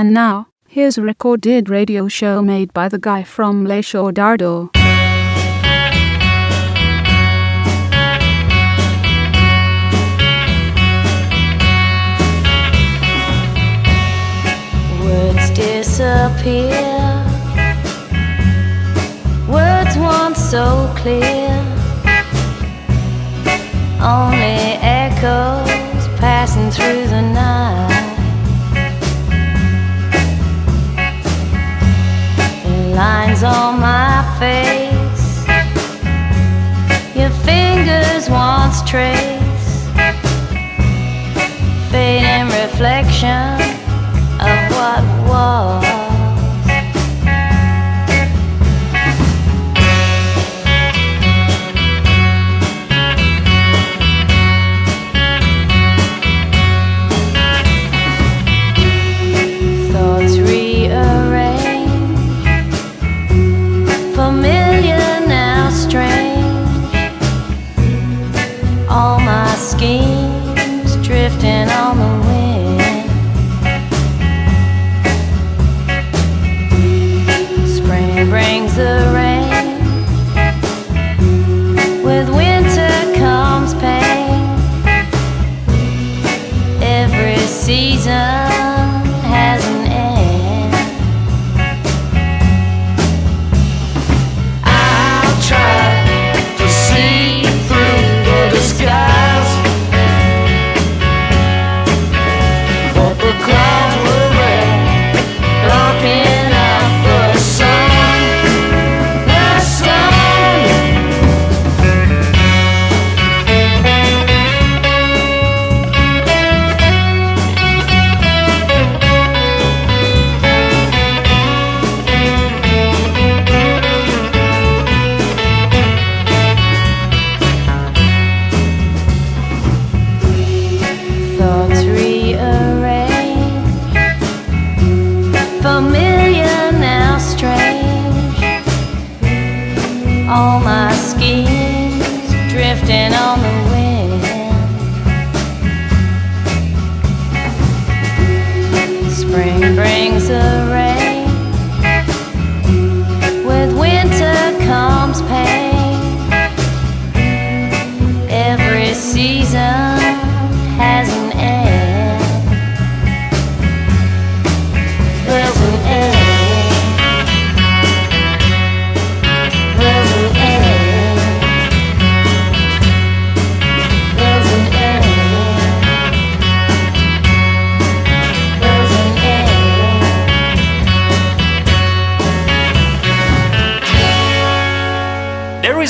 And now, here's a recorded radio show made by the guy from Le Show Dardo. Words disappear. Words once so clear. Only echoes passing through the night. Lines on my face. Your fingers once trace. Fading reflection of what was.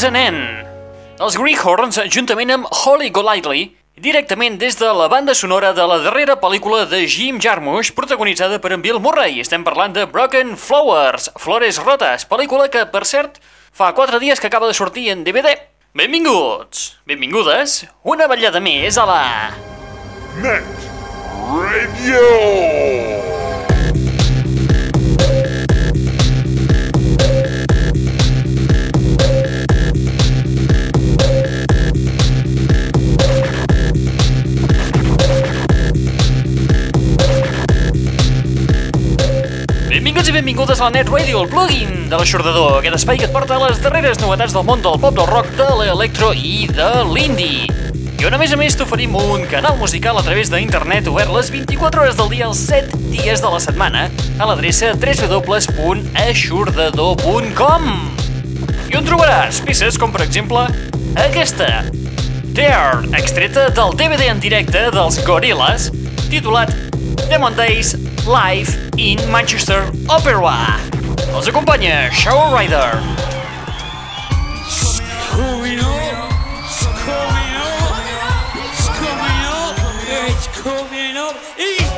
Is an end. Els Greyhorns, juntament amb Holly Golightly, directament des de la banda sonora de la darrera pel·lícula de Jim Jarmusch, protagonitzada per en Bill Murray. Estem parlant de Broken Flowers, Flores Rotes, pel·lícula que, per cert, fa 4 dies que acaba de sortir en DVD. Benvinguts, benvingudes, una ballada més a la... Net Radio. Benvinguts i benvingudes a la Net Radio, el plugin de l'aixordador, aquest espai que et porta les darreres novetats del món del pop, del rock, de l'electro i de l'indie. I on a més a més t'oferim un canal musical a través d'internet obert les 24 hores del dia els 7 dies de la setmana a l'adreça www.aixordador.com I on trobaràs peces com per exemple aquesta There, extreta del DVD en directe dels Gorillaz titulat Demon Days Live in Manchester Opera. Els acompanya Show Rider. coming up, it's coming up, it's coming up, it's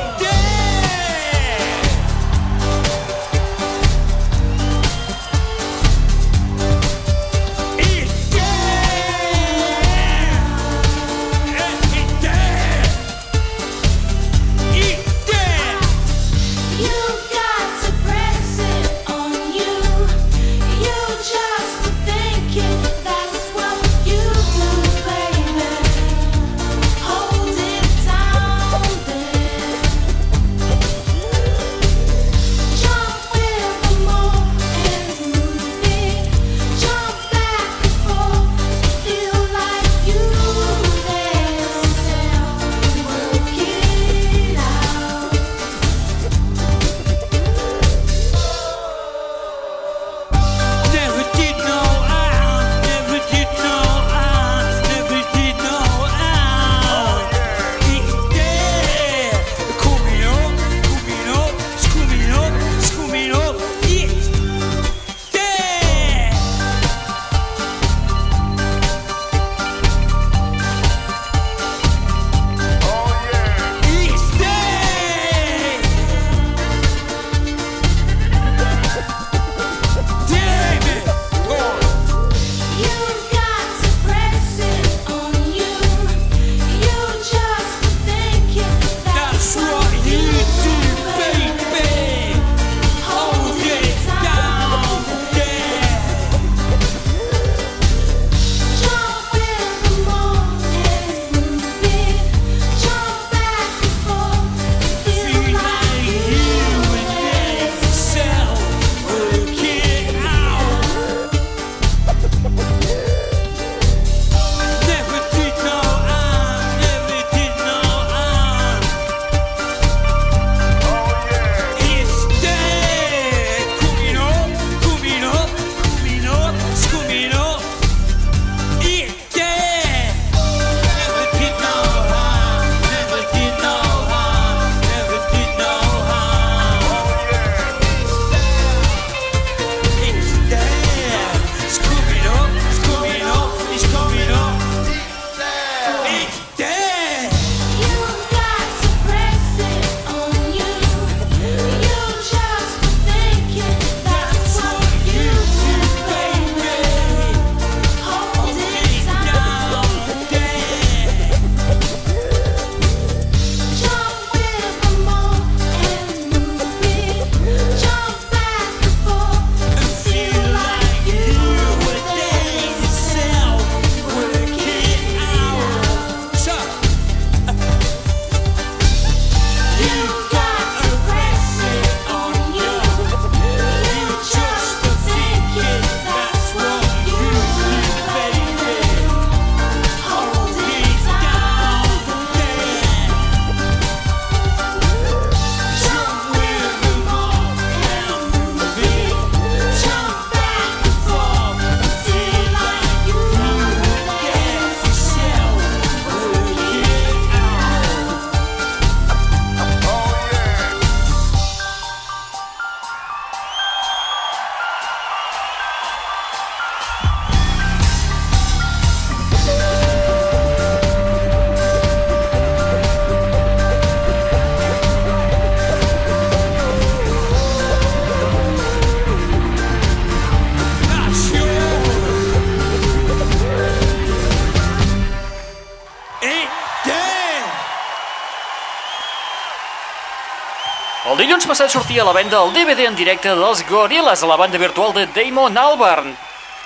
dilluns passat sortia a la venda el DVD en directe dels Gorillaz a la banda virtual de Damon Albarn,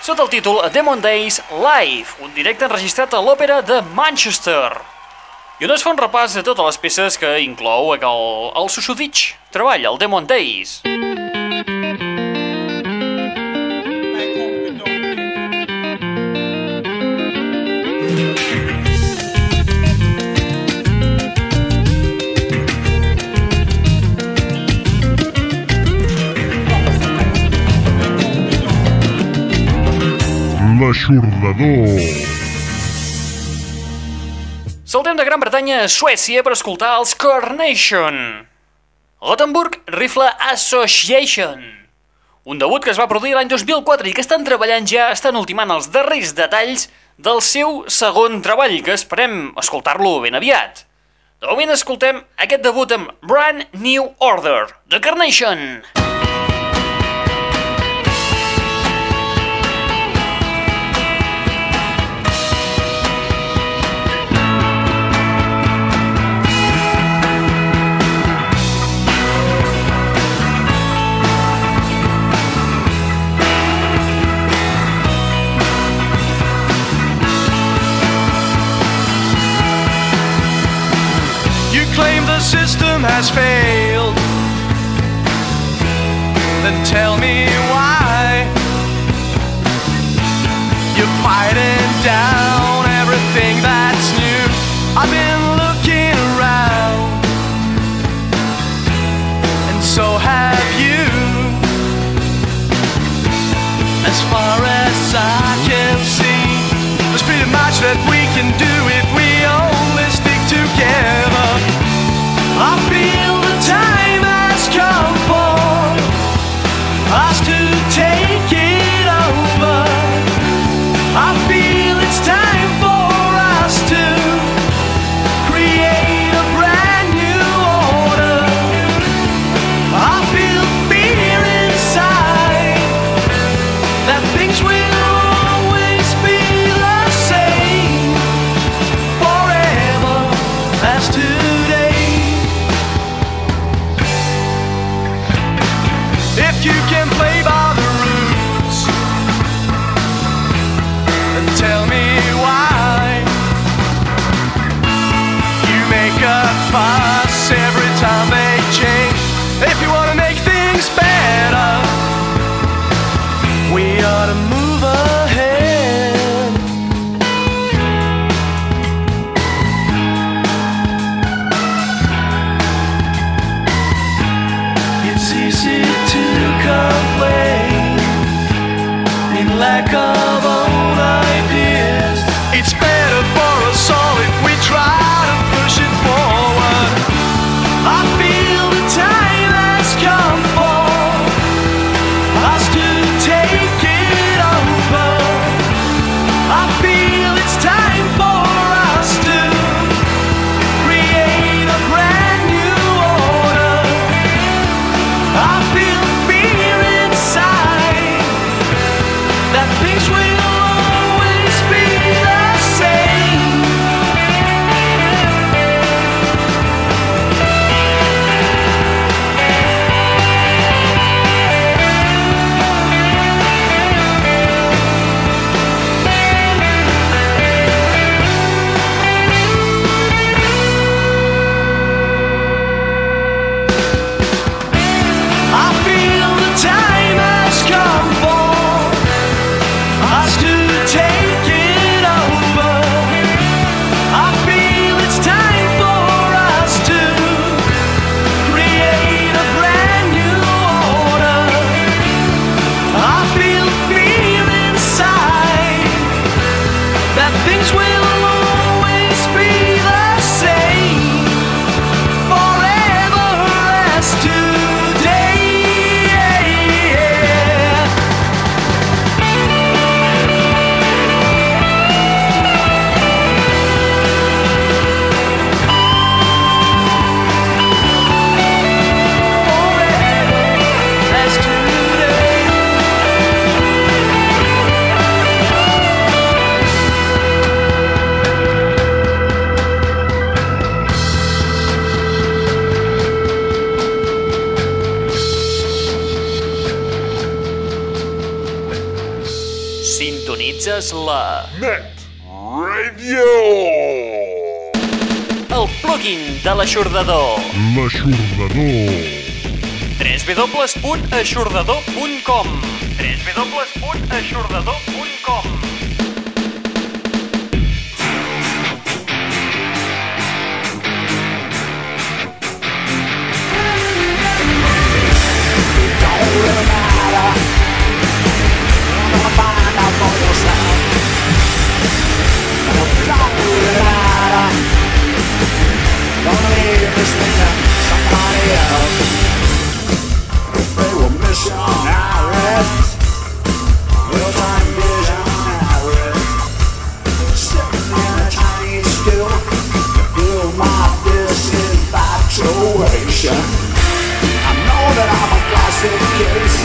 sota el títol Demon Days Live, un directe enregistrat a l'òpera de Manchester. I on es fa un repàs de totes les peces que inclou el, el susuditx treball, el Demon Days. L'aixordador. Saltem de Gran Bretanya a Suècia per escoltar els Carnation. Gothenburg Rifle Association. Un debut que es va produir l'any 2004 i que estan treballant ja, estan ultimant els darrers detalls del seu segon treball, que esperem escoltar-lo ben aviat. De moment escoltem aquest debut amb Brand New Order, de Carnation. You system has failed. Then tell me us to easy to complain in lack of Sintonitzes la... Net Radio! El plugin de l'aixordador. L'aixordador. www.aixordador.com www.aixordador.com Gonna leave this thing to somebody else. They will miss you on hours. Little time vision on. Sitting in a tiny stew. Feel my disinfatuation. I know that I'm a classic case.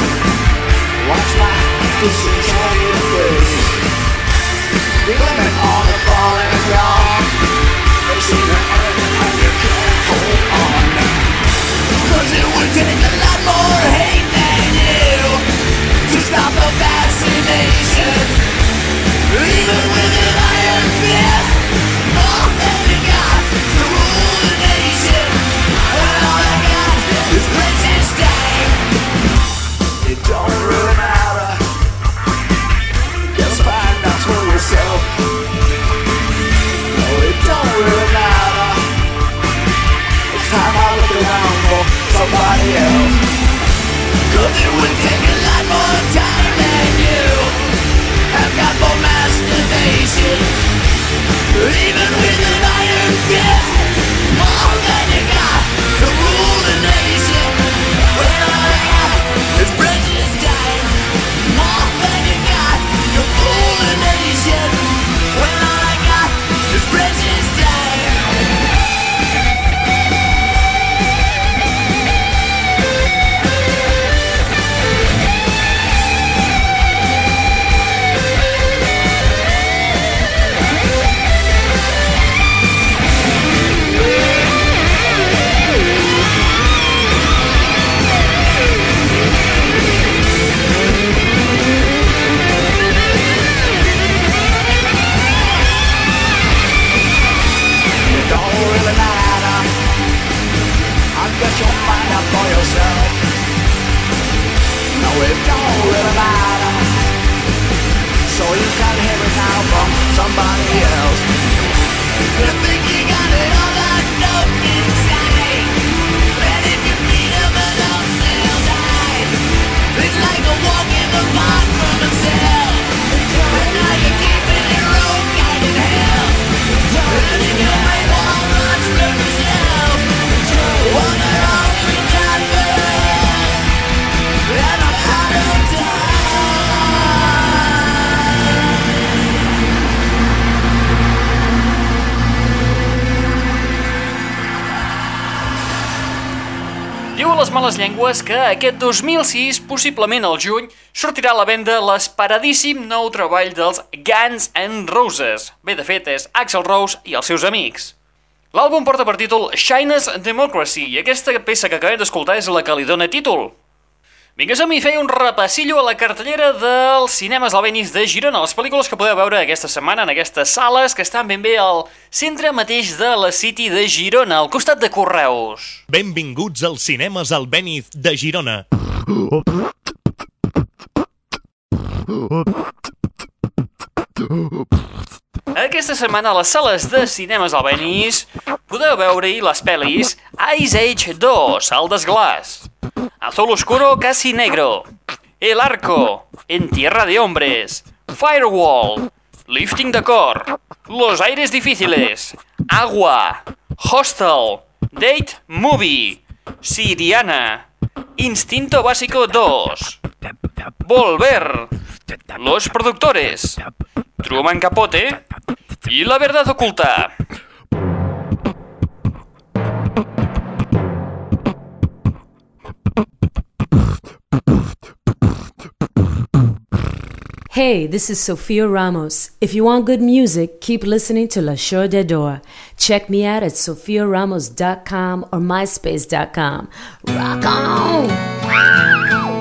Watch my decision. Somebody else. Cause it would take a somebody else. Les males llengües que aquest 2006, possiblement al juny, sortirà a la venda l'esperadíssim nou treball dels Guns N' Roses. Bé, de fet, és Axel Rose i els seus amics. L'àlbum porta per títol Shines Democracy i aquesta peça que acabem d'escoltar és la que li dona títol. Vinga, som i fer un repassillo a la cartellera dels cinemes albenis de Girona, les pel·lícules que podeu veure aquesta setmana en aquestes sales que estan ben bé al centre mateix de la City de Girona, al costat de Correus. Benvinguts als cinemes Albéniz de Girona. Aquesta setmana a les sales de cinemes albenis podeu veure-hi les pel·lis Ice Age 2, El desglàs, Azul Oscuro Casi Negro, El Arco, En Tierra de Hombres, Firewall, Lifting the Core, Los Aires Difíciles, Agua, Hostel, Date Movie, Siriana, Instinto Básico 2, Volver, Los Productores, Truman Capote y La Verdad Oculta. Hey, this is Sofia Ramos. If you want good music, keep listening to La Show de Door. Check me out at sofiaramos.com or myspace.com. Rock on!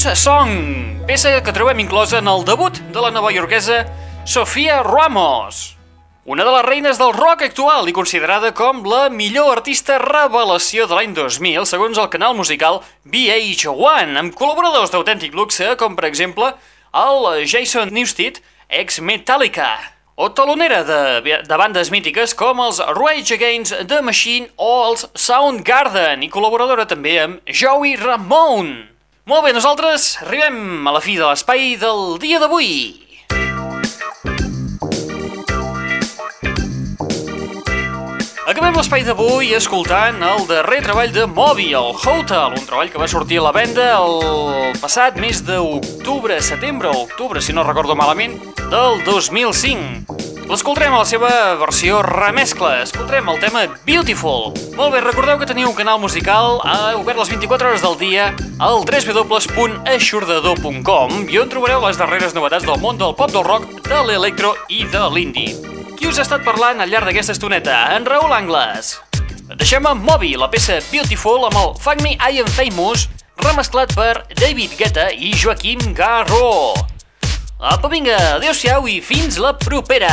John's Song, peça que trobem inclosa en el debut de la nova iorquesa Sofia Ramos, una de les reines del rock actual i considerada com la millor artista revelació de l'any 2000 segons el canal musical VH1, amb col·laboradors d'autèntic luxe com per exemple el Jason Newsted, ex-Metallica, o talonera de, de bandes mítiques com els Rage Against the Machine o els Soundgarden i col·laboradora també amb Joey Ramone. Molt bé, nosaltres arribem a la fi de l'espai del dia d'avui. Acabem l'espai d'avui escoltant el darrer treball de Moby, el Hotel, un treball que va sortir a la venda el passat mes d'octubre, setembre o octubre, si no recordo malament, del 2005. L'escoltarem a la seva versió remescla, escoltarem el tema Beautiful. Molt bé, recordeu que teniu un canal musical ha obert les 24 hores del dia al www.aixordador.com i on trobareu les darreres novetats del món del pop, del rock, de l'electro i de l'indie. Qui us ha estat parlant al llarg d'aquesta estoneta? En Raül Angles. Deixem amb Moby, la peça Beautiful amb el Fuck Me I Am Famous, remesclat per David Guetta i Joaquim Garro. Apa, vinga, adeu-siau i fins la propera!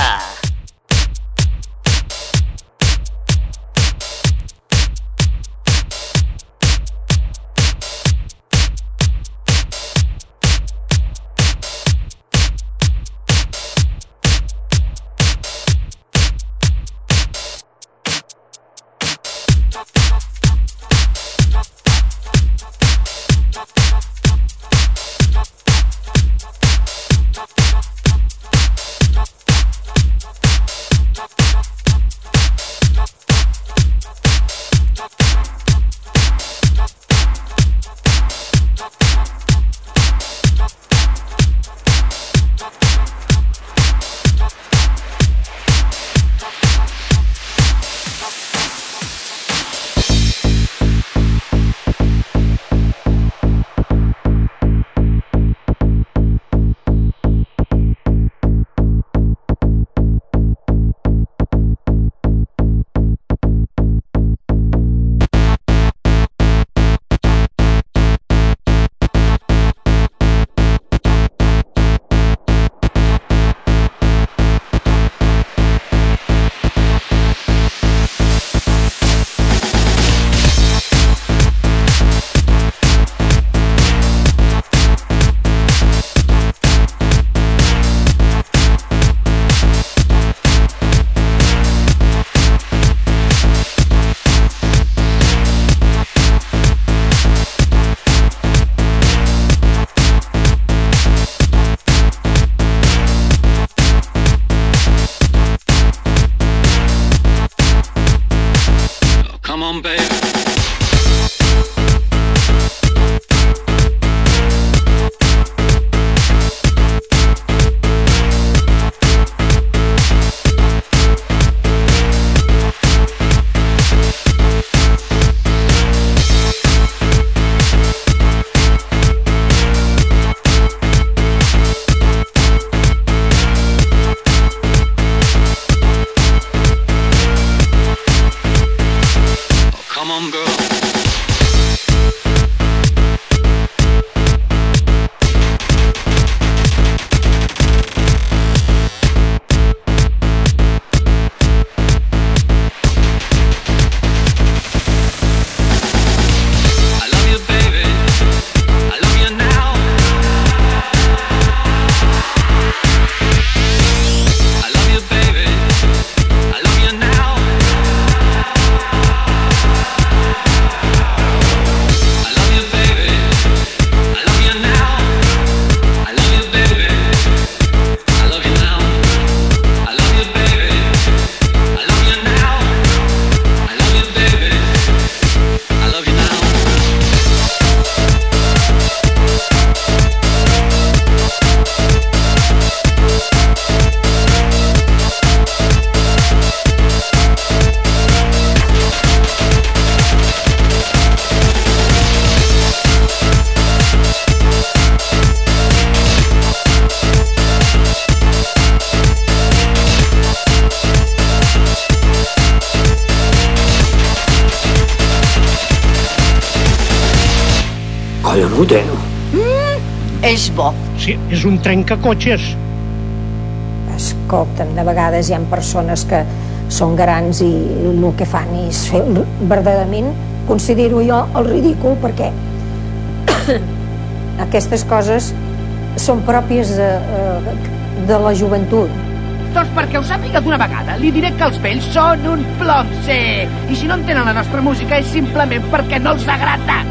Collonut, eh? és bo. Sí, és un trencacotxes. Escolta'm, de vegades hi ha persones que són grans i el que fan és fer verdaderament, considero jo, el ridícul perquè aquestes coses són pròpies de, eh, de la joventut. Doncs perquè ho sàpiga d'una vegada, li diré que els vells són un plom, sí. I si no entenen la nostra música és simplement perquè no els agrada.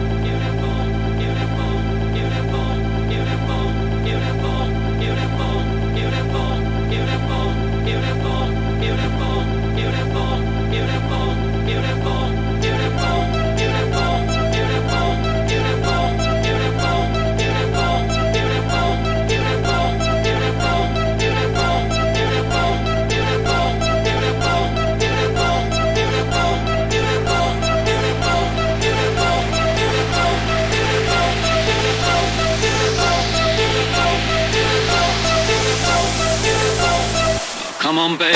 Bombay.